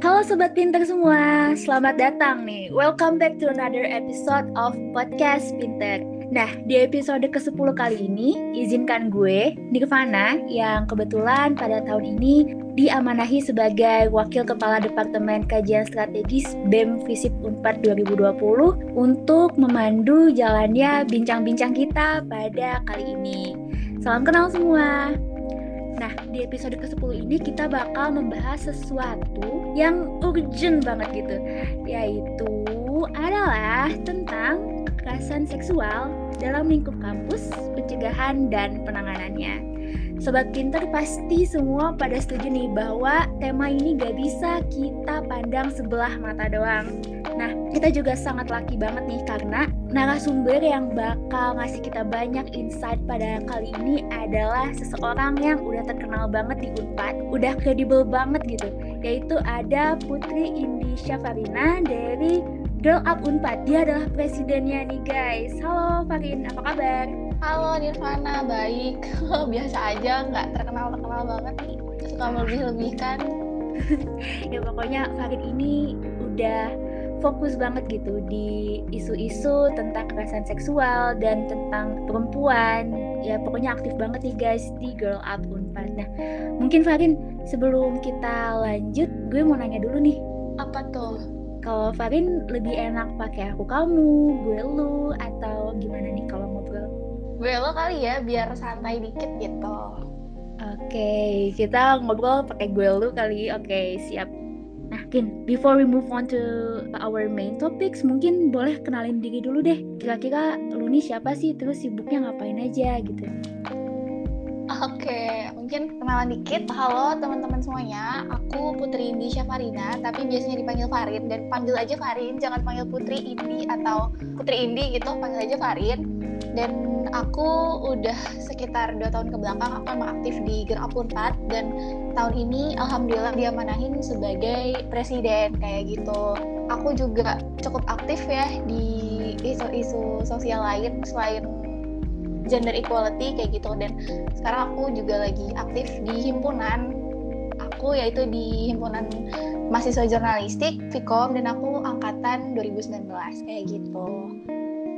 Halo Sobat Pinter semua, selamat datang nih. Welcome back to another episode of Podcast Pinter. Nah, di episode ke-10 kali ini, izinkan gue, Nirvana, yang kebetulan pada tahun ini diamanahi sebagai Wakil Kepala Departemen Kajian Strategis BEM FISIP UNPAD 2020 untuk memandu jalannya bincang-bincang kita pada kali ini. Salam kenal semua! Nah, di episode ke-10 ini kita bakal membahas sesuatu yang urgent banget gitu, yaitu adalah tentang kekerasan seksual dalam lingkup kampus, pencegahan dan penanganannya. Sobat pinter pasti semua pada setuju nih bahwa tema ini gak bisa kita pandang sebelah mata doang. Nah, kita juga sangat laki banget nih karena narasumber yang bakal ngasih kita banyak insight pada kali ini adalah seseorang yang udah terkenal banget di Unpad, udah kredibel banget gitu. Yaitu ada Putri Indi Syafarina dari Girl Up Unpad. Dia adalah presidennya nih guys. Halo Farin, apa kabar? Halo Nirvana, baik. Biasa aja, nggak terkenal-terkenal banget nih. Suka melebih-lebihkan. ya pokoknya Farid ini udah fokus banget gitu di isu-isu tentang kekerasan seksual dan tentang perempuan. Ya pokoknya aktif banget nih guys di Girl Up Unpad. Nah, mungkin Farin sebelum kita lanjut, gue mau nanya dulu nih. Apa tuh? Kalau Farin lebih enak pakai aku kamu, gue lu, atau gimana nih kalau ngobrol? gue lo kali ya biar santai dikit gitu Oke, okay, kita ngobrol pakai gue lu kali. Oke, okay, siap. Nah, Kin, before we move on to our main topics, mungkin boleh kenalin diri dulu deh. Kira-kira lu nih siapa sih? Terus sibuknya ngapain aja gitu? Oke, okay, mungkin kenalan dikit. Halo teman-teman semuanya, aku Putri Indi Syafarina, tapi biasanya dipanggil Farin dan panggil aja Farin, jangan panggil Putri Indi atau Putri Indi gitu, panggil aja Farin. Dan aku udah sekitar dua tahun ke belakang aku emang aktif di Gerak Unpad dan tahun ini alhamdulillah dia manahin sebagai presiden kayak gitu. Aku juga cukup aktif ya di isu-isu sosial lain selain gender equality kayak gitu dan sekarang aku juga lagi aktif di himpunan aku yaitu di himpunan mahasiswa jurnalistik Vkom dan aku angkatan 2019 kayak gitu.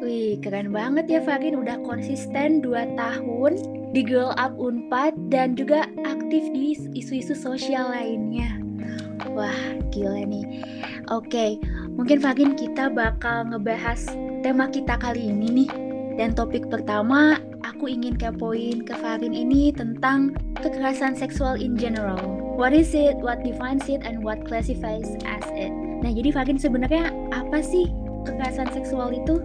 Wih, keren banget ya Farin udah konsisten 2 tahun di Girl Up Unpad dan juga aktif di isu-isu sosial lainnya. Wah, gila nih. Oke, mungkin Farin kita bakal ngebahas tema kita kali ini nih. Dan topik pertama, aku ingin kepoin ke Farin ini tentang kekerasan seksual in general. What is it, what defines it, and what classifies as it? Nah, jadi Farin sebenarnya apa sih kekerasan seksual itu?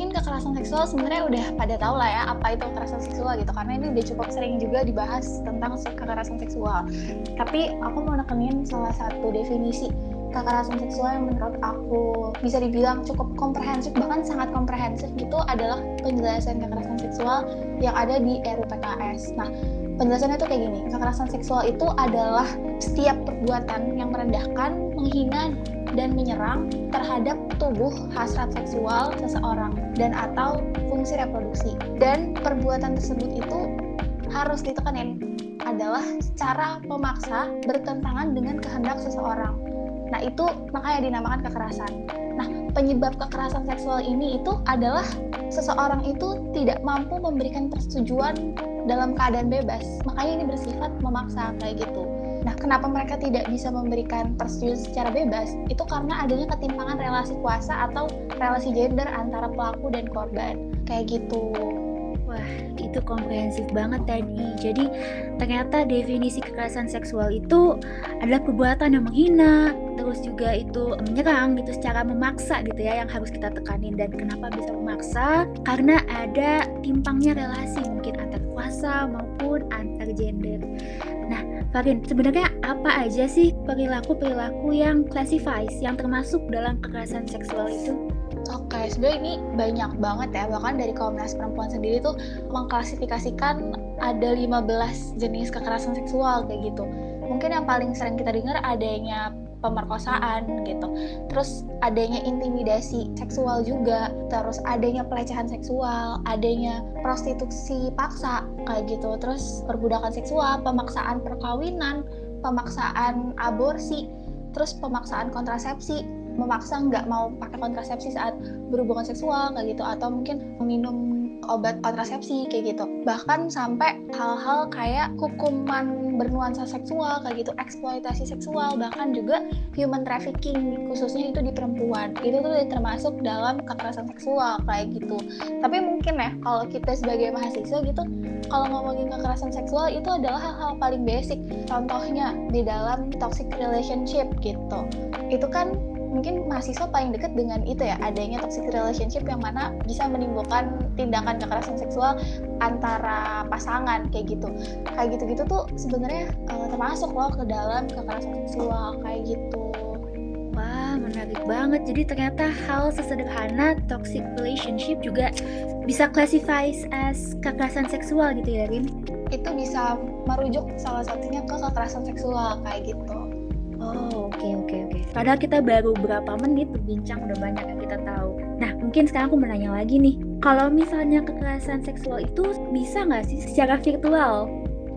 Mungkin kekerasan seksual sebenarnya udah pada tahu lah ya apa itu kekerasan seksual gitu. Karena ini udah cukup sering juga dibahas tentang kekerasan seksual. Tapi aku mau nekenin salah satu definisi kekerasan seksual yang menurut aku bisa dibilang cukup komprehensif bahkan sangat komprehensif gitu adalah penjelasan kekerasan seksual yang ada di RUU PKS. Nah, penjelasannya itu kayak gini, kekerasan seksual itu adalah setiap perbuatan yang merendahkan, menghina, dan menyerang terhadap tubuh hasrat seksual seseorang dan atau fungsi reproduksi. Dan perbuatan tersebut itu harus ditekenin adalah secara memaksa bertentangan dengan kehendak seseorang. Nah, itu makanya dinamakan kekerasan. Nah, penyebab kekerasan seksual ini itu adalah seseorang itu tidak mampu memberikan persetujuan dalam keadaan bebas. Makanya ini bersifat memaksa kayak gitu. Nah, kenapa mereka tidak bisa memberikan persetujuan secara bebas? Itu karena adanya ketimpangan relasi kuasa atau relasi gender antara pelaku dan korban. Kayak gitu. Wah, itu komprehensif banget tadi. Jadi, ternyata definisi kekerasan seksual itu adalah perbuatan yang menghina, terus juga itu menyerang gitu secara memaksa gitu ya yang harus kita tekanin dan kenapa bisa memaksa? Karena ada timpangnya relasi mungkin antar kuasa maupun antar gender. Nah, Farin, sebenarnya apa aja sih perilaku-perilaku yang classifies, yang termasuk dalam kekerasan seksual itu? Oke, sebenarnya ini banyak banget ya. Bahkan dari Komnas Perempuan sendiri tuh mengklasifikasikan ada 15 jenis kekerasan seksual kayak gitu. Mungkin yang paling sering kita dengar adanya pemerkosaan gitu. Terus adanya intimidasi seksual juga, terus adanya pelecehan seksual, adanya prostitusi paksa kayak gitu. Terus perbudakan seksual, pemaksaan perkawinan, pemaksaan aborsi terus pemaksaan kontrasepsi memaksa nggak mau pakai kontrasepsi saat berhubungan seksual kayak gitu. Atau mungkin meminum obat kontrasepsi kayak gitu. Bahkan sampai hal-hal kayak hukuman bernuansa seksual kayak gitu. Eksploitasi seksual bahkan juga human trafficking khususnya itu di perempuan. Itu tuh termasuk dalam kekerasan seksual kayak gitu. Tapi mungkin ya kalau kita sebagai mahasiswa gitu kalau ngomongin kekerasan seksual itu adalah hal-hal paling basic. Contohnya di dalam toxic relationship gitu. Itu kan mungkin mahasiswa paling dekat dengan itu ya adanya toxic relationship yang mana bisa menimbulkan tindakan kekerasan seksual antara pasangan kayak gitu kayak gitu-gitu tuh sebenarnya uh, termasuk loh ke dalam kekerasan seksual kayak gitu Wah, menarik banget. Jadi ternyata hal sesederhana toxic relationship juga bisa classified as kekerasan seksual gitu ya, Rin? Itu bisa merujuk salah satunya ke kekerasan seksual kayak gitu. Oh, okay, oke okay, oke. Okay. Padahal kita baru berapa menit berbincang udah banyak yang kita tahu. Nah, mungkin sekarang aku menanya lagi nih. Kalau misalnya kekerasan seksual itu bisa nggak sih secara virtual?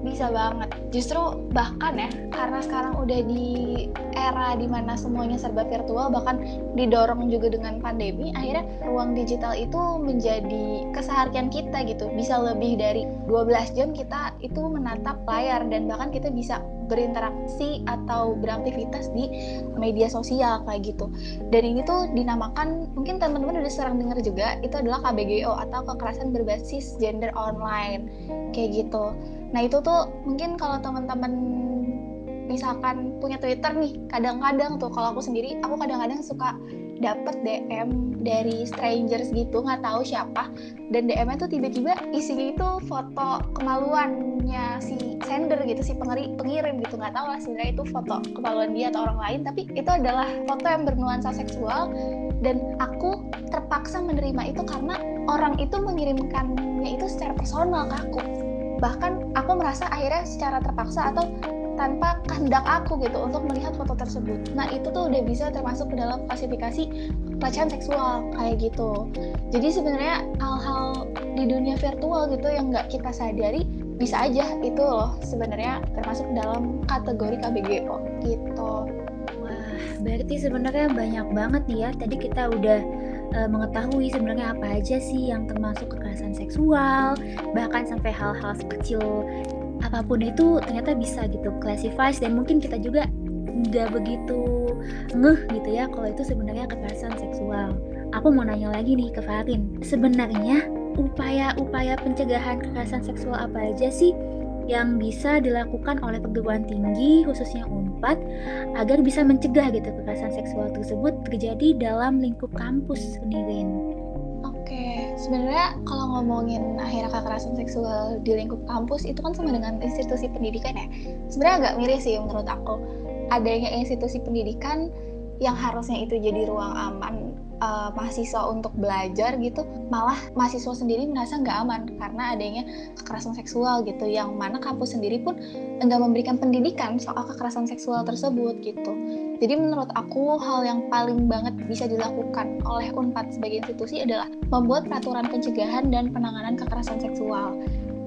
bisa banget justru bahkan ya karena sekarang udah di era di mana semuanya serba virtual bahkan didorong juga dengan pandemi akhirnya ruang digital itu menjadi keseharian kita gitu. Bisa lebih dari 12 jam kita itu menatap layar dan bahkan kita bisa berinteraksi atau beraktivitas di media sosial kayak gitu. Dan ini tuh dinamakan mungkin teman-teman udah sering dengar juga itu adalah KBGO atau kekerasan berbasis gender online kayak gitu. Nah itu tuh mungkin kalau teman-teman misalkan punya Twitter nih, kadang-kadang tuh kalau aku sendiri, aku kadang-kadang suka dapet DM dari strangers gitu, nggak tahu siapa, dan DM-nya tuh tiba-tiba isinya itu foto kemaluannya si sender gitu, si pengiri, pengirim gitu, nggak tahu lah sebenarnya itu foto kemaluan dia atau orang lain, tapi itu adalah foto yang bernuansa seksual, dan aku terpaksa menerima itu karena orang itu mengirimkannya itu secara personal ke aku bahkan aku merasa akhirnya secara terpaksa atau tanpa kehendak aku gitu untuk melihat foto tersebut. Nah itu tuh udah bisa termasuk ke dalam klasifikasi pelecehan seksual kayak gitu. Jadi sebenarnya hal-hal di dunia virtual gitu yang nggak kita sadari bisa aja itu loh sebenarnya termasuk dalam kategori KBGO gitu. Wah berarti sebenarnya banyak banget nih ya. Tadi kita udah uh, mengetahui sebenarnya apa aja sih yang termasuk kekerasan seksual, bahkan sampai hal-hal sekecil apa pun itu ternyata bisa gitu classifies dan mungkin kita juga nggak begitu ngeh gitu ya kalau itu sebenarnya kekerasan seksual. Aku mau nanya lagi nih ke Farin, sebenarnya upaya-upaya pencegahan kekerasan seksual apa aja sih yang bisa dilakukan oleh perguruan tinggi khususnya UNPAD agar bisa mencegah gitu kekerasan seksual tersebut terjadi dalam lingkup kampus sendiri. Oke, sebenarnya kalau ngomongin akhirnya kekerasan seksual di lingkup kampus itu kan sama dengan institusi pendidikan ya. Sebenarnya agak miris sih menurut aku. Adanya institusi pendidikan yang harusnya itu jadi ruang aman uh, mahasiswa untuk belajar gitu malah mahasiswa sendiri merasa nggak aman karena adanya kekerasan seksual gitu yang mana kampus sendiri pun enggak memberikan pendidikan soal kekerasan seksual tersebut gitu. Jadi menurut aku hal yang paling banget bisa dilakukan oleh UNPAD sebagai institusi adalah membuat peraturan pencegahan dan penanganan kekerasan seksual.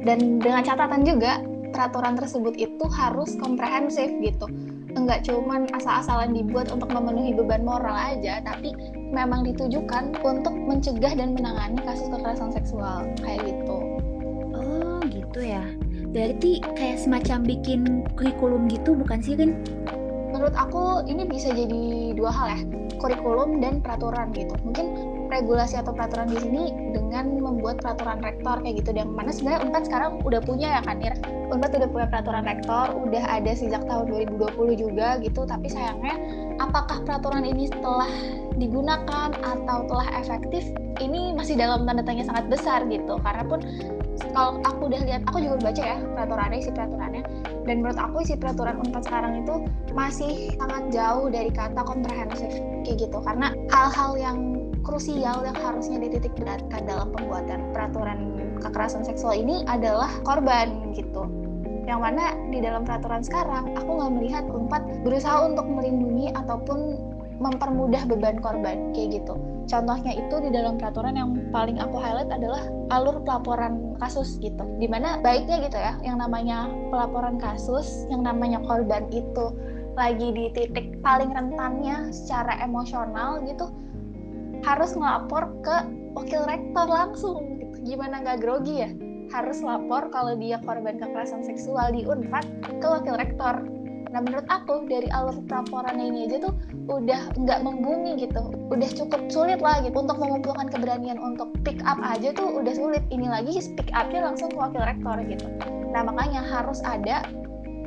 Dan dengan catatan juga peraturan tersebut itu harus komprehensif gitu enggak cuman asal-asalan dibuat untuk memenuhi beban moral aja tapi memang ditujukan untuk mencegah dan menangani kasus kekerasan seksual kayak gitu. Oh gitu ya. Berarti kayak semacam bikin kurikulum gitu bukan sih Rin? menurut aku ini bisa jadi dua hal ya kurikulum dan peraturan gitu. Mungkin regulasi atau peraturan di sini dengan membuat peraturan rektor kayak gitu. Dan mana sebenarnya Unpad sekarang udah punya ya kan Ir Unpad udah punya peraturan rektor udah ada sejak tahun 2020 juga gitu. Tapi sayangnya apakah peraturan ini setelah digunakan atau telah efektif ini masih dalam tanda tanya sangat besar gitu. Karena pun kalau aku udah lihat aku juga baca ya peraturannya isi peraturannya. Dan menurut aku isi peraturan Unpad sekarang itu masih sangat jauh dari kata komprehensif kayak gitu. Karena hal-hal yang krusial yang harusnya dititik beratkan dalam pembuatan peraturan kekerasan seksual ini adalah korban gitu yang mana di dalam peraturan sekarang aku nggak melihat Unpad berusaha untuk melindungi ataupun mempermudah beban korban kayak gitu. Contohnya itu di dalam peraturan yang paling aku highlight adalah alur pelaporan kasus gitu. Di mana baiknya gitu ya, yang namanya pelaporan kasus, yang namanya korban itu lagi di titik paling rentannya secara emosional gitu, harus ngelapor ke wakil rektor langsung gitu. Gimana nggak grogi ya? Harus lapor kalau dia korban kekerasan seksual di Unpad ke wakil rektor Nah menurut aku dari alur pelaporannya ini aja tuh udah nggak membumi gitu, udah cukup sulit lah gitu untuk mengumpulkan keberanian untuk pick up aja tuh udah sulit. Ini lagi pick upnya langsung ke wakil rektor gitu. Nah makanya harus ada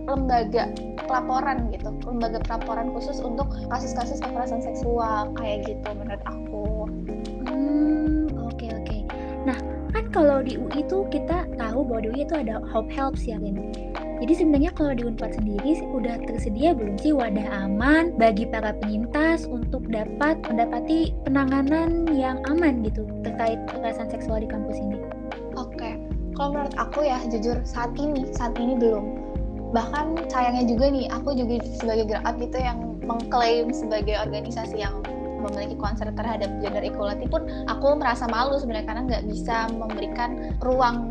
lembaga pelaporan gitu, lembaga pelaporan khusus untuk kasus-kasus kekerasan seksual kayak gitu menurut aku. Kalau di UI tuh kita tahu bahwa di UI itu ada Hope Helps ya, Lin. Jadi sebenarnya kalau di Unpad sendiri udah tersedia belum sih wadah aman bagi para penyintas untuk dapat mendapati penanganan yang aman gitu terkait kekerasan seksual di kampus ini? Oke, kalau menurut aku ya jujur saat ini saat ini belum. Bahkan sayangnya juga nih aku juga sebagai gerak gitu yang mengklaim sebagai organisasi yang memiliki concern terhadap gender equality pun aku merasa malu sebenarnya karena nggak bisa memberikan ruang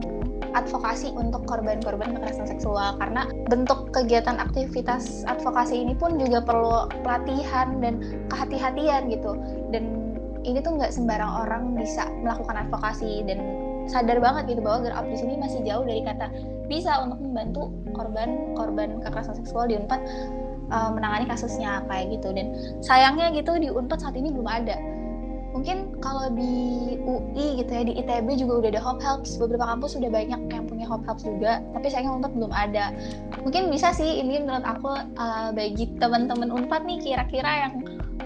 advokasi untuk korban-korban kekerasan seksual. Karena bentuk kegiatan aktivitas advokasi ini pun juga perlu pelatihan dan kehati-hatian gitu. Dan ini tuh nggak sembarang orang bisa melakukan advokasi dan sadar banget gitu bahwa Up di sini masih jauh dari kata bisa untuk membantu korban-korban kekerasan seksual di Unpad uh, menangani kasusnya kayak gitu. Dan sayangnya gitu di Unpad saat ini belum ada. Mungkin kalau di UI gitu ya di ITB juga udah ada Hope Helps. Beberapa kampus sudah banyak yang punya Hope Helps juga tapi sayangnya Unpad belum ada. Mungkin bisa sih ini menurut aku uh, bagi teman-teman Unpad nih kira-kira yang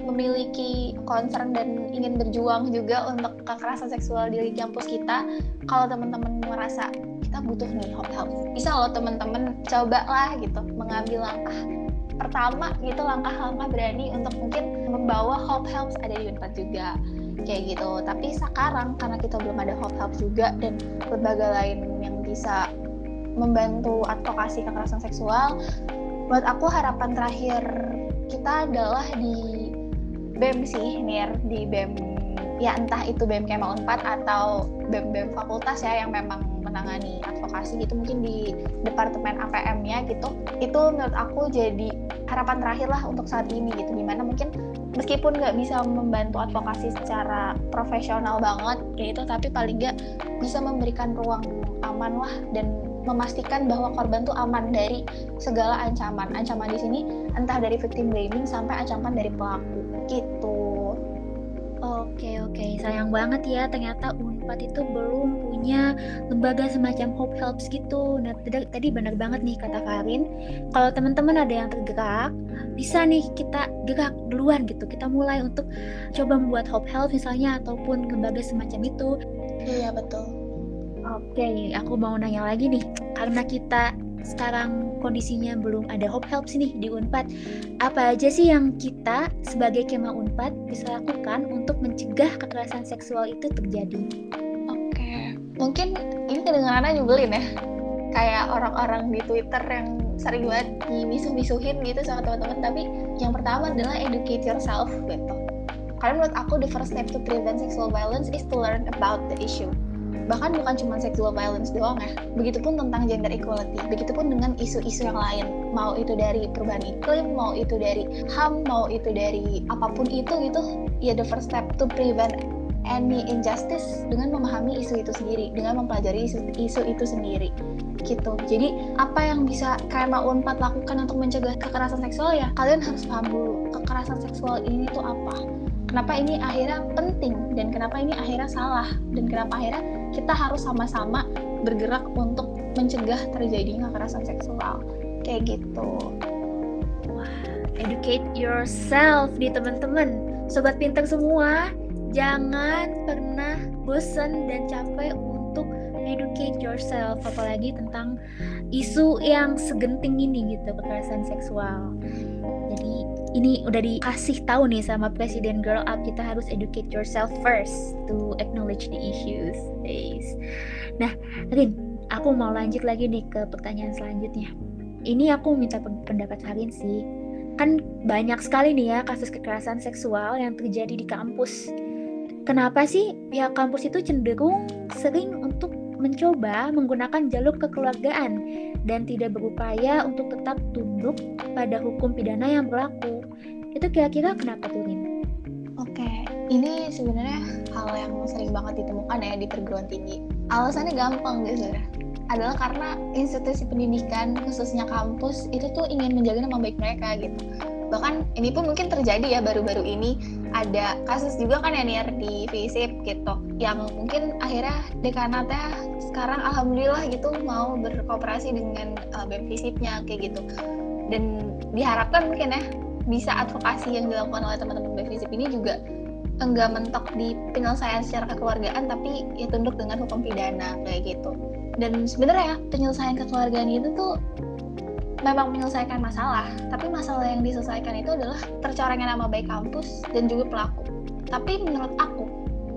memiliki concern dan ingin berjuang juga untuk kekerasan seksual di kampus kita kalau teman-teman merasa kita butuh nih Hope Helps. Bisa loh teman-teman coba lah gitu mengambil langkah pertama gitu langkah-langkah berani untuk mungkin membawa Hope Helps. Ada di Unpad juga kayak gitu. Tapi sekarang karena kita belum ada Hope Helps juga dan lembaga lain yang bisa membantu advokasi kekerasan seksual buat aku harapan terakhir kita adalah di BEM sih Nir di BEM ya entah itu BEM Kema Unpad atau BEM-BEM fakultas ya yang memang menangani advokasi gitu mungkin di departemen APM-nya gitu itu menurut aku jadi harapan terakhir lah untuk saat ini gitu. Di mana mungkin meskipun nggak bisa membantu advokasi secara profesional banget kayak itu tapi paling nggak bisa memberikan ruang aman lah dan memastikan bahwa korban tuh aman dari segala ancaman. Ancaman di sini entah dari victim blaming sampai ancaman dari pelaku gitu Oke oke, sayang banget ya ternyata Unpad itu belum punya lembaga semacam Hope Helps gitu. Nah tadi benar banget nih kata Karin, kalau teman-teman ada yang tergerak, bisa nih kita gerak duluan gitu. Kita mulai untuk coba membuat Hope Helps misalnya ataupun lembaga semacam itu. Iya betul. Oke, aku mau nanya lagi nih, karena kita sekarang kondisinya belum ada Hope Helps nih di Unpad. Apa aja sih yang kita sebagai Kema Unpad bisa lakukan untuk mencegah kekerasan seksual itu terjadi? Oke, mungkin ini kedengarannya nyebelin ya. Kayak orang-orang di Twitter yang sering banget dimisuh-misuhin gitu sama teman-teman, tapi yang pertama adalah educate yourself gitu. Karena menurut aku the first step to prevent sexual violence is to learn about the issue bahkan bukan cuma sexual violence doang ya begitupun tentang gender equality begitupun dengan isu-isu yang lain mau itu dari perubahan iklim mau itu dari HAM mau itu dari apa pun itu gitu ya the first step to prevent any injustice dengan memahami isu itu sendiri, dengan mempelajari isu, isu itu sendiri. Gitu. Jadi, apa yang bisa KMA Unpad lakukan untuk mencegah kekerasan seksual ya? Kalian harus paham dulu kekerasan seksual ini tuh apa. Kenapa ini akhirnya penting dan kenapa ini akhirnya salah dan kenapa akhirnya kita harus sama-sama bergerak untuk mencegah terjadinya kekerasan seksual. Kayak gitu. Wah educate yourself nih teman-teman. Sobat pintar semua jangan pernah bosan dan capek untuk educate yourself apalagi tentang isu yang segenting ini gitu kekerasan seksual ini udah dikasih tahu nih sama Presiden Girl Up kita harus educate yourself first to acknowledge the issues. Nah, Rin, aku mau lanjut lagi nih ke pertanyaan selanjutnya. Ini aku minta pendapat Harin sih. kan banyak sekali nih ya kasus kekerasan seksual yang terjadi di kampus. Kenapa sih pihak kampus itu cenderung sering mencoba menggunakan jalur kekeluargaan dan tidak berupaya untuk tetap tunduk pada hukum pidana yang berlaku? Itu kira-kira kenapa tuh, Rin? Oke, ini sebenarnya hal yang sering banget ditemukan ya di perguruan tinggi. Alasannya gampang guys, saudara adalah karena institusi pendidikan khususnya kampus itu tuh ingin menjaga nama baik mereka gitu bahkan ini pun mungkin terjadi ya baru-baru ini ada kasus juga kan ya Nir di FISIP gitu yang mungkin akhirnya dekanatnya sekarang alhamdulillah gitu mau berkooperasi dengan uh, BEM FISIP-nya kayak gitu. Dan diharapkan mungkin ya bisa advokasi yang dilakukan oleh teman-teman BEM FISIP ini juga enggak mentok di penyelesaian secara kekeluargaan tapi ya tunduk dengan hukum pidana kayak gitu. Dan sebenarnya penyelesaian kekeluargaan itu tuh memang menyelesaikan masalah tapi masalah yang diselesaikan itu adalah tercorengnya nama baik kampus dan juga pelaku. Tapi menurut aku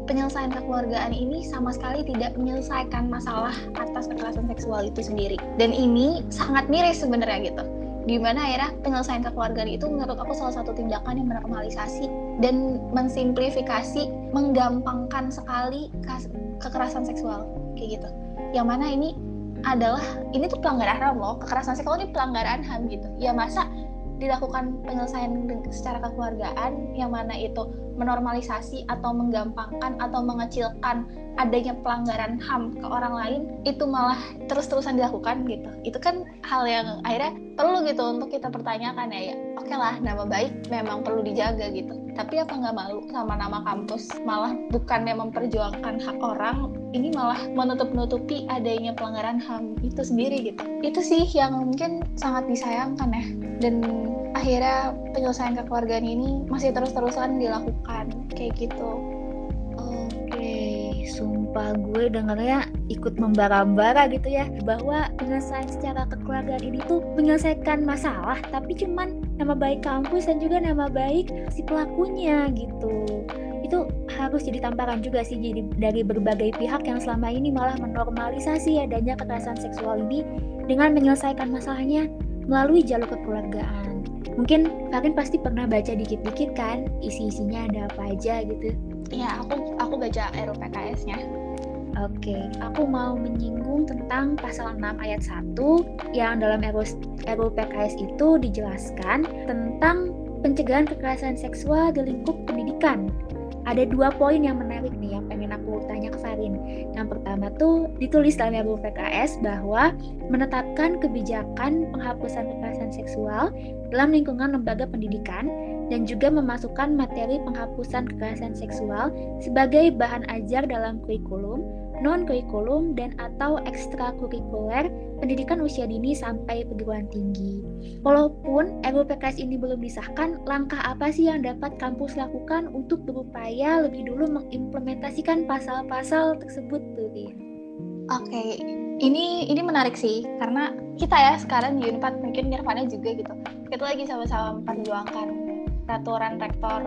penyelesaian kekeluargaan ini sama sekali tidak menyelesaikan masalah atas kekerasan seksual itu sendiri. Dan ini sangat miris sebenarnya gitu. Di mana akhirnya penyelesaian kekeluargaan itu menurut aku salah satu tindakan yang menormalisasi dan mensimplifikasi, menggampangkan sekali kekerasan seksual. Kayak gitu. Yang mana ini adalah ini tuh pelanggaran HAM loh kekerasan seksual ini pelanggaran HAM gitu. Ya masa dilakukan penyelesaian secara kekeluargaan yang mana itu menormalisasi atau menggampangkan atau mengecilkan adanya pelanggaran HAM ke orang lain itu malah terus-terusan dilakukan gitu. Itu kan hal yang akhirnya perlu gitu untuk kita pertanyakan ya ya. Oke okay lah nama baik memang perlu dijaga gitu. Tapi apa nggak malu sama nama kampus? Malah bukannya memperjuangkan hak orang ini malah menutup-nutupi adanya pelanggaran HAM itu sendiri gitu. Itu sih yang mungkin sangat disayangkan ya. Dan akhirnya penyelesaian kekeluargaan ini masih terus-terusan dilakukan kayak gitu sumpah gue dengarnya ikut membara-bara gitu ya bahwa penyelesaian secara kekeluargaan ini tuh menyelesaikan masalah tapi cuman nama baik kampus dan juga nama baik si pelakunya gitu itu harus jadi tamparan juga sih jadi dari berbagai pihak yang selama ini malah menormalisasi adanya kekerasan seksual ini dengan menyelesaikan masalahnya melalui jalur kekeluargaan. Mungkin kalian pasti pernah baca dikit-dikit kan isi-isinya ada apa aja gitu. Iya, aku aku baca RUPKS-nya. Oke, aku mau menyinggung tentang pasal 6 ayat 1 yang dalam RUPKS itu dijelaskan tentang pencegahan kekerasan seksual di lingkup pendidikan ada dua poin yang menarik nih yang pengen aku tanya ke Farin. Yang pertama tuh ditulis dalam RUU PKS bahwa menetapkan kebijakan penghapusan kekerasan seksual dalam lingkungan lembaga pendidikan dan juga memasukkan materi penghapusan kekerasan seksual sebagai bahan ajar dalam kurikulum non-kurikulum dan atau ekstrakurikuler pendidikan usia dini sampai perguruan tinggi. Walaupun RUU PKS ini belum disahkan, langkah apa sih yang dapat kampus lakukan untuk berupaya lebih dulu mengimplementasikan pasal-pasal tersebut tuh, Oke, ini ini menarik sih karena kita ya sekarang di Unpad mungkin Nirvana juga gitu. Kita lagi sama-sama memperjuangkan peraturan rektor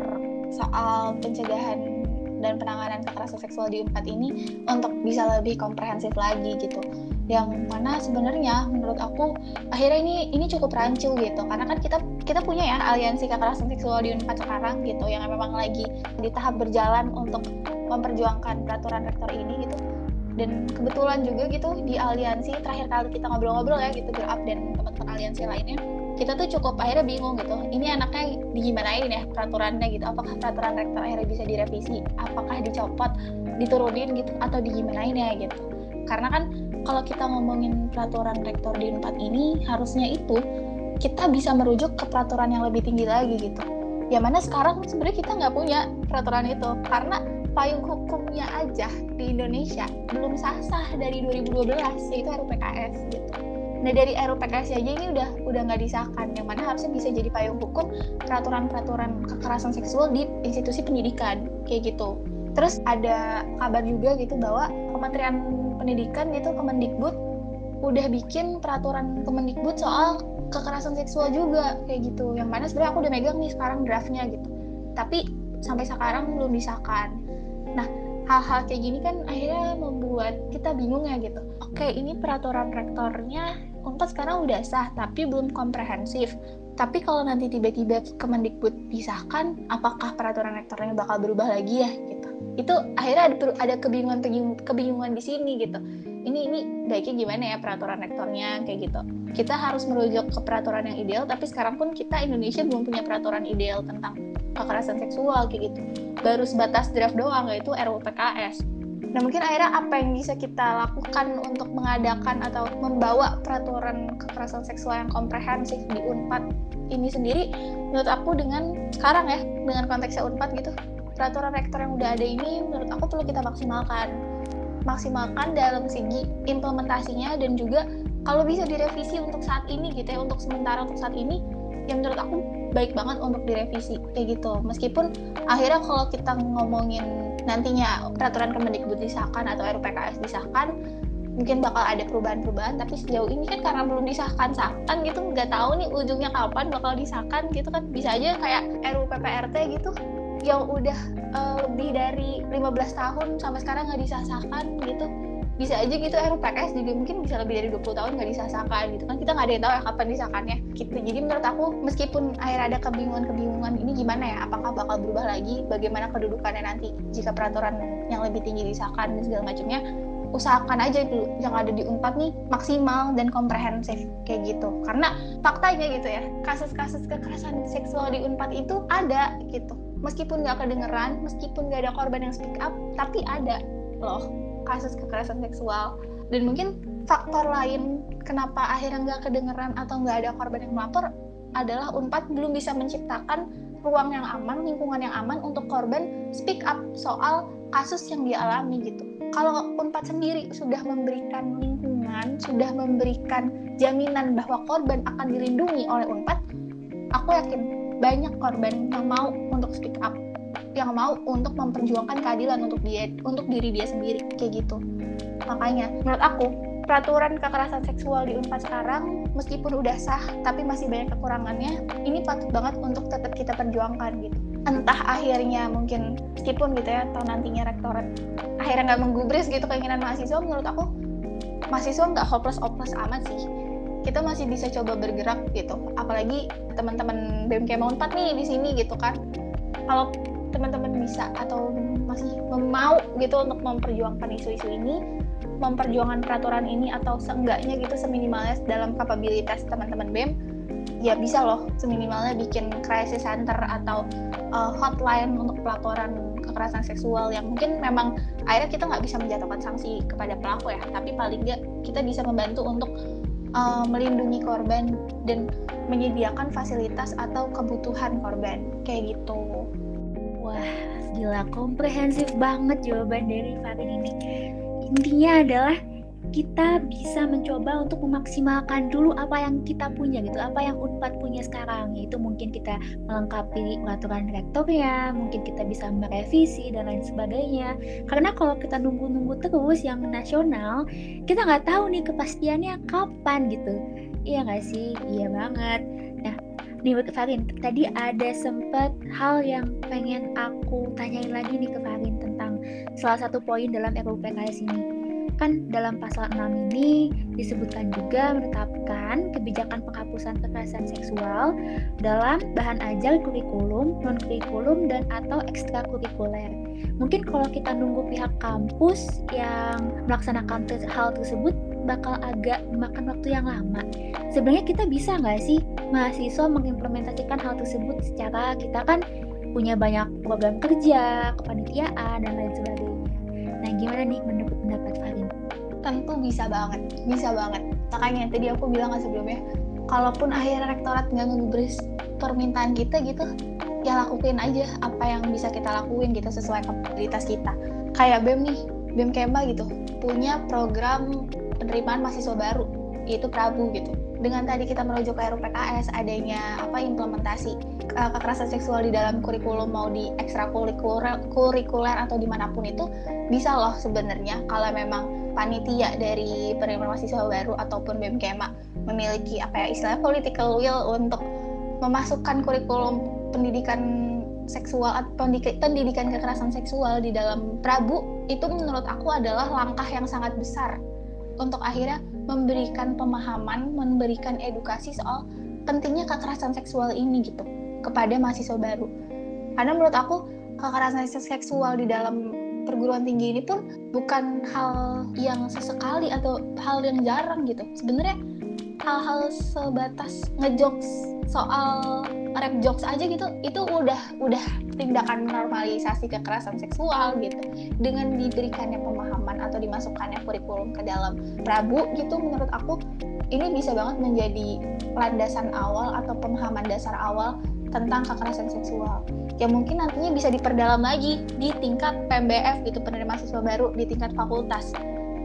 soal pencegahan dan penanganan kekerasan seksual di Unpad ini untuk bisa lebih komprehensif lagi gitu. Yang mana sebenarnya menurut aku akhirnya ini ini cukup rancu gitu. Karena kan kita kita punya ya aliansi kekerasan seksual di Unpad sekarang gitu yang memang lagi di tahap berjalan untuk memperjuangkan peraturan rektor ini gitu. Dan kebetulan juga gitu di aliansi terakhir kali kita ngobrol-ngobrol ya gitu berap dan teman-teman aliansi lainnya kita tuh cukup akhirnya bingung gitu. Ini anaknya digimanain ya peraturannya gitu. Apakah peraturan rektor akhirnya bisa direvisi? Apakah dicopot diturunin gitu? Atau digimanain ya gitu? Karena kan kalau kita ngomongin peraturan rektor di empat ini harusnya itu kita bisa merujuk ke peraturan yang lebih tinggi lagi gitu. Ya mana sekarang sebenarnya kita nggak punya peraturan itu. Karena payung hukumnya aja di Indonesia belum sah-sah dari 2012 yaitu RUU PKS gitu Nah dari RUPKS aja ini udah udah nggak disahkan, yang mana harusnya bisa jadi payung hukum peraturan-peraturan kekerasan seksual di institusi pendidikan kayak gitu. Terus ada kabar juga gitu bahwa Kementerian Pendidikan itu Kemendikbud udah bikin peraturan Kemendikbud soal kekerasan seksual juga kayak gitu. Yang mana sebenarnya aku udah megang nih sekarang draftnya gitu. Tapi sampai sekarang belum disahkan. Nah, hal-hal kayak gini kan akhirnya membuat kita bingung ya gitu. Oke, ini peraturan rektornya Unpad sekarang udah sah, tapi belum komprehensif. tapi kalau nanti tiba-tiba Kemendikbud disahkan apakah peraturan rektornya bakal berubah lagi ya gitu? Itu akhirnya ada ada kebingungan kebingungan di sini gitu. Ini ini baiknya gimana ya peraturan rektornya kayak gitu. Kita harus merujuk ke peraturan yang ideal tapi sekarang pun kita Indonesia belum punya peraturan ideal tentang kekerasan seksual kayak gitu. Baru sebatas draft doang yaitu RUU PKS Nah mungkin akhirnya apa yang bisa kita lakukan untuk mengadakan atau membawa peraturan kekerasan seksual yang komprehensif di Unpad ini sendiri menurut aku dengan sekarang ya dengan konteksnya Unpad gitu peraturan rektor yang udah ada ini menurut aku perlu kita maksimalkan. Maksimalkan dalam segi implementasinya dan juga kalau bisa direvisi untuk saat ini gitu ya untuk sementara untuk saat ini yang menurut aku baik banget untuk direvisi kayak gitu. Meskipun akhirnya kalau kita ngomongin nantinya peraturan Kemendikbud disahkan atau RUPKS disahkan mungkin bakal ada perubahan-perubahan tapi sejauh ini kan karena belum disahkan sahkan gitu nggak tahu nih ujungnya kapan bakal disahkan gitu kan. Bisa aja kayak RUU PPRT gitu yang udah uh, lebih dari 15 tahun sampai sekarang nggak disahkan gitu bisa aja gitu RUPKS juga mungkin bisa lebih dari 20 tahun nggak disahkan gitu kan. Kita nggak ada yang tahu ya kapan disahkannya gitu. Jadi menurut aku meskipun akhirnya ada kebingungan-kebingungan ini gimana ya? Apakah bakal berubah lagi? Bagaimana kedudukannya nanti jika peraturan yang lebih tinggi disahkan dan segala macamnya? Usahakan aja dulu yang ada di Unpad nih maksimal dan komprehensif kayak gitu. Karena faktanya gitu ya kasus-kasus kekerasan seksual di Unpad itu ada gitu. Meskipun nggak kedengeran meskipun nggak ada korban yang speak up tapi ada loh kasus kekerasan seksual dan mungkin faktor lain kenapa akhirnya nggak kedengeran atau nggak ada korban yang melapor adalah Unpad belum bisa menciptakan ruang yang aman, lingkungan yang aman untuk korban speak up soal kasus yang dialami gitu. Kalau Unpad sendiri sudah memberikan lingkungan, sudah memberikan jaminan bahwa korban akan dilindungi oleh Unpad, aku yakin banyak korban yang mau untuk speak up yang mau untuk memperjuangkan keadilan untuk dia untuk diri dia sendiri kayak gitu. Makanya menurut aku peraturan kekerasan seksual di Unpad sekarang meskipun udah sah tapi masih banyak kekurangannya ini patut banget untuk tetap kita perjuangkan gitu. Entah akhirnya mungkin meskipun gitu ya atau nantinya rektorat akhirnya nggak menggubris gitu keinginan mahasiswa menurut aku mahasiswa nggak hopeless hopeless amat sih. Kita masih bisa coba bergerak gitu. Apalagi teman-teman BMK Unpad nih di sini gitu kan. Kalau teman-teman bisa atau masih mau gitu untuk memperjuangkan isu-isu ini memperjuangkan peraturan ini atau seenggaknya gitu seminimalnya dalam kapabilitas teman-teman BEM ya bisa loh seminimalnya bikin crisis center atau uh, hotline untuk pelaporan kekerasan seksual yang mungkin memang akhirnya kita nggak bisa menjatuhkan sanksi kepada pelaku ya tapi paling nggak kita bisa membantu untuk uh, melindungi korban dan menyediakan fasilitas atau kebutuhan korban kayak gitu. Wah, gila komprehensif banget jawaban dari Fatin ini. Intinya adalah kita bisa mencoba untuk memaksimalkan dulu apa yang kita punya gitu, apa yang Unpad punya sekarang, yaitu mungkin kita melengkapi peraturan rektornya, mungkin kita bisa merevisi dan lain sebagainya. Karena kalau kita nunggu-nunggu terus yang nasional, kita nggak tahu nih kepastiannya kapan gitu. Iya nggak sih? Iya banget. Nih ke Farin tadi ada sempat hal yang pengen aku tanyain lagi nih ke Farin tentang salah satu poin dalam RUU PKS ini kan dalam pasal 6 ini disebutkan juga menetapkan kebijakan penghapusan kekerasan seksual dalam bahan ajar kurikulum, non kurikulum dan atau ekstrakurikuler. Mungkin kalau kita nunggu pihak kampus yang melaksanakan hal tersebut bakal agak makan waktu yang lama. Sebenarnya kita bisa nggak sih mahasiswa mengimplementasikan hal tersebut secara kita kan punya banyak program kerja, kepanitiaan, dan lain sebagainya. Nah, gimana nih menurut pendapat Farin? Tentu bisa banget, bisa banget. Makanya tadi aku bilang kan sebelumnya, kalaupun akhirnya rektorat nggak ngegubris permintaan kita gitu, ya lakuin aja apa yang bisa kita lakuin gitu sesuai kapabilitas kita. Kayak BEM nih, BEM Kemba gitu, punya program penerimaan mahasiswa baru yaitu Prabu gitu. Dengan tadi kita merujuk ke RUU PKS adanya apa implementasi kekerasan seksual di dalam kurikulum mau di ekstrakurikuler kurikuler atau di mana pun itu bisa loh sebenarnya kalau memang panitia dari penerimaan mahasiswa baru ataupun BMKMA memiliki apa ya istilah political will untuk memasukkan kurikulum pendidikan seksual atau pendidikan kekerasan seksual di dalam Prabu itu menurut aku adalah langkah yang sangat besar untuk akhirnya memberikan pemahaman, memberikan edukasi soal pentingnya kekerasan seksual ini gitu kepada mahasiswa baru. Karena menurut aku kekerasan seksual di dalam perguruan tinggi ini pun bukan hal yang sesekali atau hal yang jarang gitu. Sebenarnya hal-hal sebatas ngejokes soal rap jokes aja gitu itu udah udah tindakan normalisasi kekerasan seksual gitu. Dengan diberikannya pemahaman atau dimasukkannya kurikulum ke dalam Prabu gitu menurut aku ini bisa banget menjadi landasan awal atau pemahaman dasar awal tentang kekerasan seksual. Yang mungkin nantinya bisa diperdalam lagi di tingkat PMBF gitu penerima mahasiswa baru di tingkat fakultas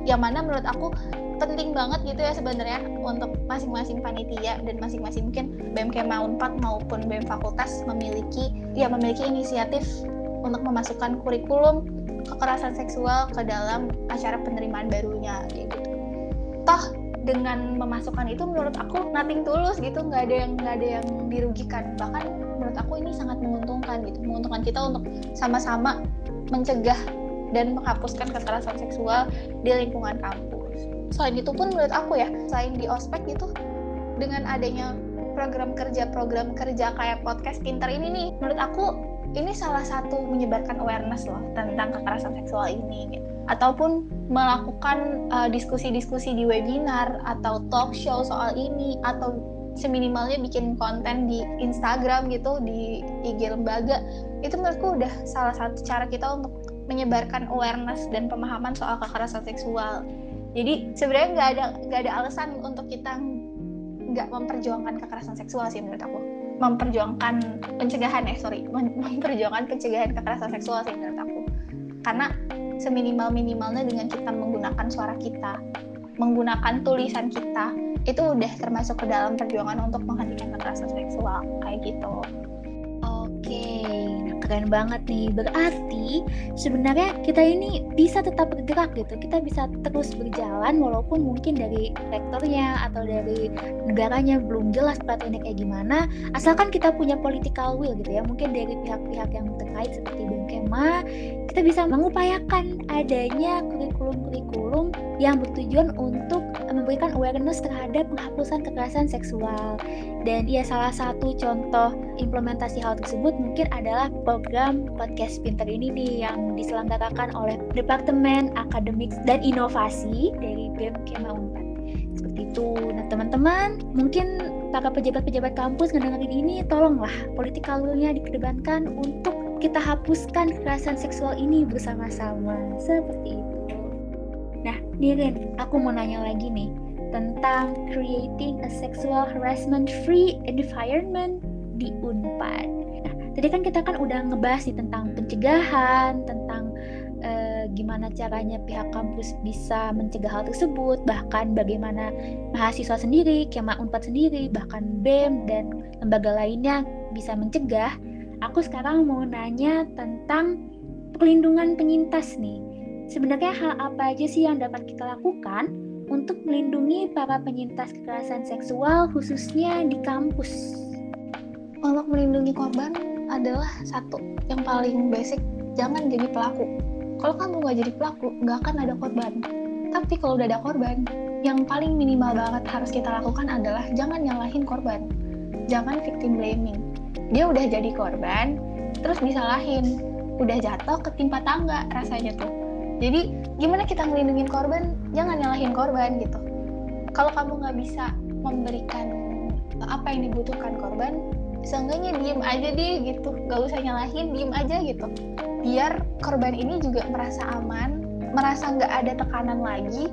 yang mana menurut aku penting banget gitu ya sebenarnya untuk masing-masing panitia dan masing-masing mungkin Kema 4 maupun BEM Fakultas memiliki ya memiliki inisiatif untuk memasukkan kurikulum kekerasan seksual ke dalam acara penerimaan barunya gitu. Toh dengan memasukkan itu menurut aku nothing tulus gitu nggak ada yang nggak ada yang dirugikan bahkan menurut aku ini sangat menguntungkan gitu menguntungkan kita untuk sama-sama mencegah dan menghapuskan kekerasan seksual di lingkungan kampus selain itu pun menurut aku ya selain di ospek gitu dengan adanya program kerja program kerja kayak podcast pinter ini nih menurut aku ini salah satu menyebarkan awareness loh tentang kekerasan seksual ini gitu. ataupun melakukan uh, diskusi-diskusi di webinar atau talk show soal ini atau seminimalnya bikin konten di Instagram gitu di IG lembaga itu menurutku udah salah satu cara kita untuk menyebarkan awareness dan pemahaman soal kekerasan seksual. Jadi sebenarnya nggak ada nggak ada alasan untuk kita nggak memperjuangkan kekerasan seksual sih menurut aku. Memperjuangkan pencegahan ya sorry. Memperjuangkan pencegahan kekerasan seksual sih menurut aku. Karena seminimal minimalnya dengan kita menggunakan suara kita menggunakan tulisan kita itu udah termasuk ke dalam perjuangan untuk menghentikan kekerasan seksual. Kayak gitu keren banget nih. Berarti sebenarnya kita ini bisa tetap bergerak gitu. Kita bisa terus berjalan walaupun mungkin dari rektornya atau dari negaranya belum jelas peraturannya kayak gimana. Asalkan kita punya political will gitu ya. Mungkin dari pihak-pihak yang terkait seperti Bengkema, kita bisa mengupayakan adanya kurikulum-kurikulum yang bertujuan untuk memberikan awareness terhadap penghapusan kekerasan seksual. Dan ya salah satu contoh implementasi hal tersebut mungkin adalah program podcast pinter ini nih yang diselenggarakan oleh Departemen Akademik dan Inovasi dari BEM Kema Unpad. Seperti itu. Nah teman-teman, mungkin para pejabat-pejabat kampus ngedengerin ini, tolonglah political will-nya dikedepankan untuk kita hapuskan kekerasan seksual ini bersama-sama. Seperti itu. Nirin, aku mau nanya lagi nih tentang creating a sexual harassment free environment di Unpad. Nah, tadi kan kita kan udah ngebahas nih tentang pencegahan, tentang uh, gimana caranya pihak kampus bisa mencegah hal tersebut, bahkan bagaimana mahasiswa sendiri, Kema Unpad sendiri, bahkan BEM dan lembaga lainnya bisa mencegah. Aku sekarang mau nanya tentang perlindungan penyintas nih Sebenarnya hal apa aja sih yang dapat kita lakukan untuk melindungi para penyintas kekerasan seksual khususnya di kampus? Untuk melindungi korban adalah satu yang paling basic, jangan jadi pelaku. Kalau kamu nggak jadi pelaku, nggak akan ada korban. Tapi kalau udah ada korban, yang paling minimal banget harus kita lakukan adalah jangan nyalahin korban. Jangan victim blaming. Dia udah jadi korban, terus disalahin. Udah jatuh ketimpa tangga rasanya tuh jadi gimana kita melindungi korban? Jangan nyalahin korban gitu. Kalau kamu nggak bisa memberikan apa yang dibutuhkan korban seenggaknya diem aja deh gitu. Gak usah nyalahin diem aja gitu. Biar korban ini juga merasa aman merasa nggak ada tekanan lagi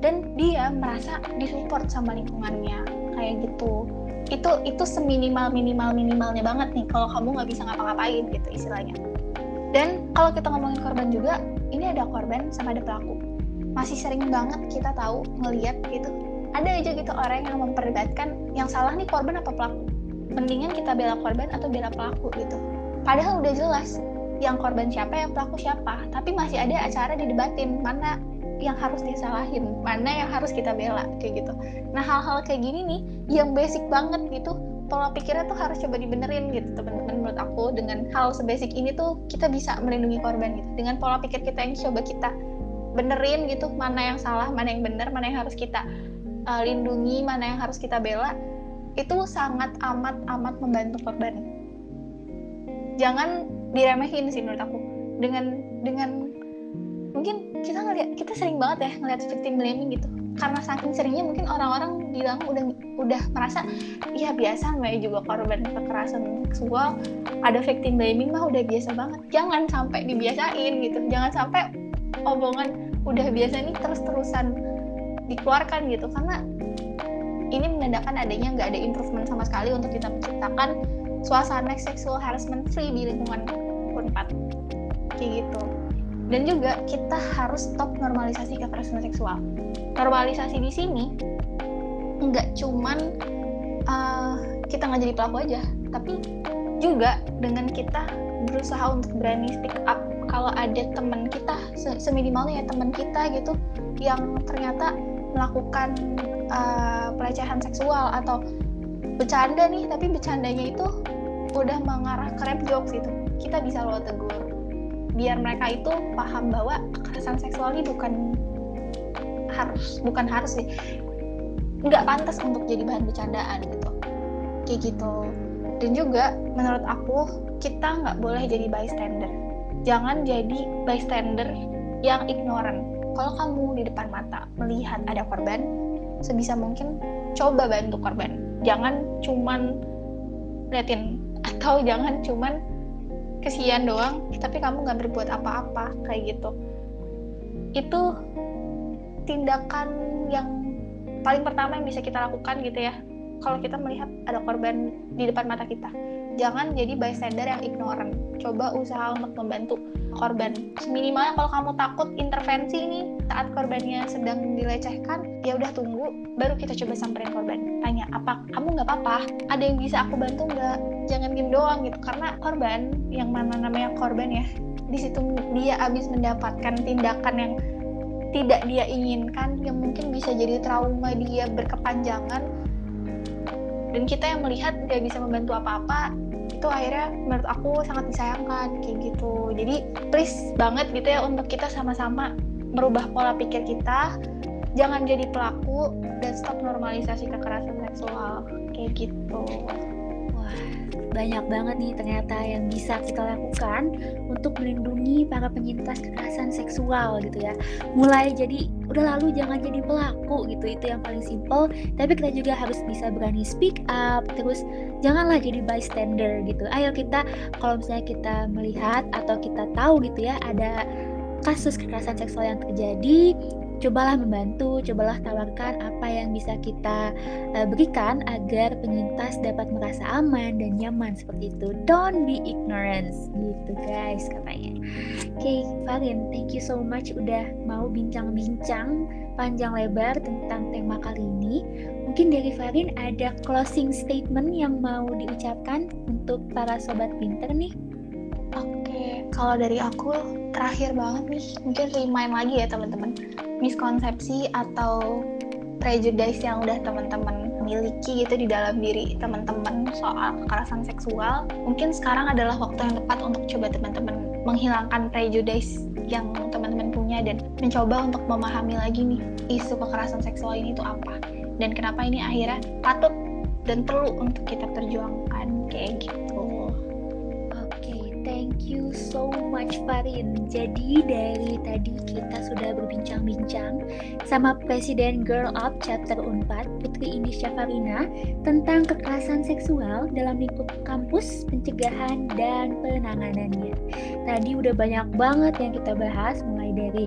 dan dia merasa disupport sama lingkungannya. Kayak gitu. Itu itu seminimal minimal minimalnya banget nih kalau kamu nggak bisa ngapa-ngapain gitu istilahnya dan kalau kita ngomongin korban juga ini ada korban sama ada pelaku. Masih sering banget kita tahu ngeliat gitu. Ada aja gitu orang yang memperdebatkan yang salah nih korban apa pelaku. Mendingan kita bela korban atau bela pelaku gitu. Padahal udah jelas yang korban siapa yang pelaku siapa. Tapi masih ada acara didebatin mana yang harus disalahin mana yang harus kita bela kayak gitu. Nah hal-hal kayak gini nih yang basic banget gitu pola pikirnya tuh harus coba dibenerin gitu teman-teman aku dengan hal sebasic ini tuh kita bisa melindungi korban gitu. Dengan pola pikir kita yang coba kita benerin gitu mana yang salah mana yang benar mana yang harus kita uh, lindungi mana yang harus kita bela itu sangat amat amat membantu korban. Jangan diremehin sih menurut aku. Dengan dengan mungkin kita ngeliat kita sering banget ya ngeliat victim blaming gitu karena saking seringnya mungkin orang-orang bilang udah udah merasa ya biasa namanya juga korban kekerasan seksual ada victim blaming mah udah biasa banget. Jangan sampai dibiasain gitu. Jangan sampai omongan udah biasa nih terus-terusan dikeluarkan gitu. Karena ini menandakan adanya nggak ada improvement sama sekali untuk kita menciptakan suasana sexual harassment free di lingkungan Unpad. Kayak gitu dan juga kita harus stop normalisasi kekerasan seksual. Normalisasi di sini nggak cuman uh, kita nggak jadi pelaku aja tapi juga dengan kita berusaha untuk berani speak up kalau ada teman kita seminimalnya ya teman kita gitu yang ternyata melakukan uh, pelecehan seksual atau bercanda nih tapi bercandanya itu udah mengarah ke rap jokes gitu. Kita bisa lo tegur biar mereka itu paham bahwa kekerasan seksual ini bukan harus bukan harus sih. Nggak pantas untuk jadi bahan bercandaan gitu. Kayak gitu. Dan juga menurut aku kita nggak boleh jadi bystander. Jangan jadi bystander yang ignorant. Kalau kamu di depan mata melihat ada korban sebisa mungkin coba bantu korban. Jangan cuman liatin atau jangan cuman kesian doang tapi kamu nggak berbuat apa-apa kayak gitu. Itu tindakan yang paling pertama yang bisa kita lakukan gitu ya. Kalau kita melihat ada korban di depan mata kita jangan jadi bystander yang ignorant. Coba usaha untuk membantu korban. Minimalnya kalau kamu takut intervensi ini saat korbannya sedang dilecehkan ya udah tunggu baru kita coba samperin korban. Tanya apa kamu nggak apa-apa? Ada yang bisa aku bantu nggak jangan diem doang gitu. Karena korban yang mana namanya korban ya di situ dia habis mendapatkan tindakan yang tidak dia inginkan yang mungkin bisa jadi trauma dia berkepanjangan. Dan kita yang melihat nggak bisa membantu apa-apa itu akhirnya menurut aku sangat disayangkan kayak gitu. Jadi please banget gitu ya untuk kita sama-sama merubah pola pikir kita. Jangan jadi pelaku dan stop normalisasi kekerasan seksual kayak gitu banyak banget nih ternyata yang bisa kita lakukan untuk melindungi para penyintas kekerasan seksual gitu ya. Mulai jadi udah lalu jangan jadi pelaku gitu itu yang paling simple. Tapi kita juga harus bisa berani speak up terus janganlah jadi bystander gitu. Ayo kita kalau misalnya kita melihat atau kita tahu gitu ya ada kasus kekerasan seksual yang terjadi cobalah membantu, cobalah tawarkan apa yang bisa kita uh, berikan agar penyintas dapat merasa aman dan nyaman seperti itu. Don't be ignorant, gitu guys katanya. Oke, okay, Farin, thank you so much udah mau bincang-bincang panjang lebar tentang tema kali ini. Mungkin dari Farin ada closing statement yang mau diucapkan untuk para sobat pinter nih. Oke, kalau dari aku terakhir banget nih, mungkin remind lagi ya teman-teman. Miskonsepsi atau prejudice yang udah teman-teman miliki gitu di dalam diri teman-teman soal kekerasan seksual mungkin sekarang adalah waktu yang tepat untuk coba teman-teman menghilangkan prejudice yang teman-teman punya dan mencoba untuk memahami lagi nih isu kekerasan seksual ini itu apa. Dan kenapa ini akhirnya patut dan perlu untuk kita perjuangkan kayak gitu Thank you so much Farin. Jadi dari tadi kita sudah berbincang-bincang sama Presiden Girl Up Chapter Unpad Putri Indisya Farina tentang kekerasan seksual dalam lingkup kampus, pencegahan dan penanganannya. Tadi udah banyak banget yang kita bahas mulai dari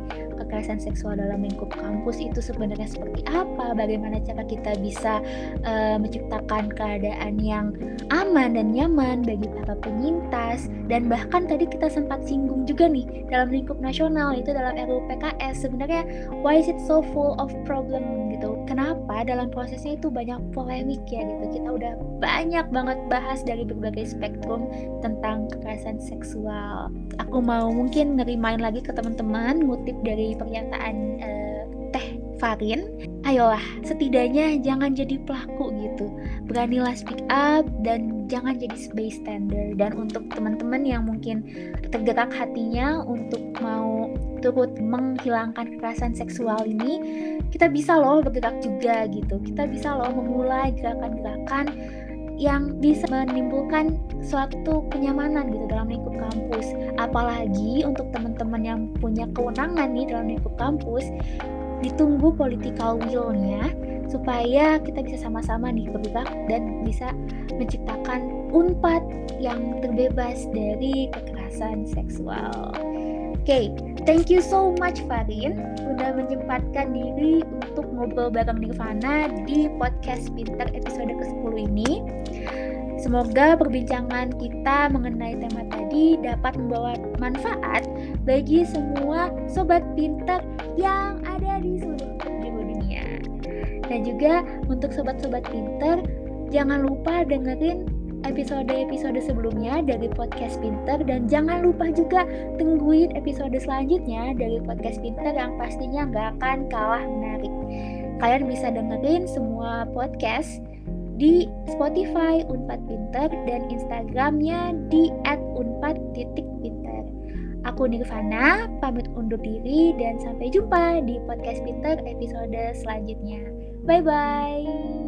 kekerasan seksual dalam lingkup kampus itu sebenarnya seperti apa, bagaimana cara kita bisa uh, menciptakan keadaan yang aman dan nyaman bagi para penyintas? Dan bahkan tadi kita sempat singgung juga nih dalam lingkup nasional itu dalam RUU PKS sebenarnya why is it so full of problem gitu? Kenapa dalam prosesnya itu banyak polemik ya gitu? Kita udah banyak banget bahas dari berbagai spektrum tentang kekerasan seksual. Aku mau mungkin ngerimain lagi ke teman-teman ngutip dari pernyataan uh, Teh Farin. Ayolah setidaknya jangan jadi pelaku gitu. Beranilah speak up dan jangan jadi bystander. Dan untuk teman-teman yang mungkin tergerak hatinya untuk mau turut menghilangkan kekerasan seksual ini kita bisa loh bergerak juga gitu. Kita bisa loh memulai gerakan-gerakan yang bisa menimbulkan suatu kenyamanan gitu dalam lingkup kampus apalagi untuk teman-teman yang punya kewenangan nih dalam lingkup kampus ditunggu political will-nya supaya kita bisa sama-sama nih bergerak dan bisa menciptakan unpad yang terbebas dari kekerasan seksual. Okay, thank you so much Farin udah menyempatkan diri untuk ngobrol bareng Nirvana di podcast Pinter episode ke-10 ini. Semoga perbincangan kita mengenai tema tadi dapat membawa manfaat bagi semua sobat pinter yang ada di seluruh dunia. Dan juga untuk sobat-sobat pinter, jangan lupa dengerin episode-episode sebelumnya dari podcast Pinter dan jangan lupa juga tungguin episode selanjutnya dari podcast Pinter yang pastinya nggak akan kalah menarik. Kalian bisa dengerin semua podcast di Spotify Unpad Pinter dan Instagramnya di @unpad.pinter. Aku Nirvana, pamit undur diri dan sampai jumpa di podcast Pinter episode selanjutnya. Bye bye.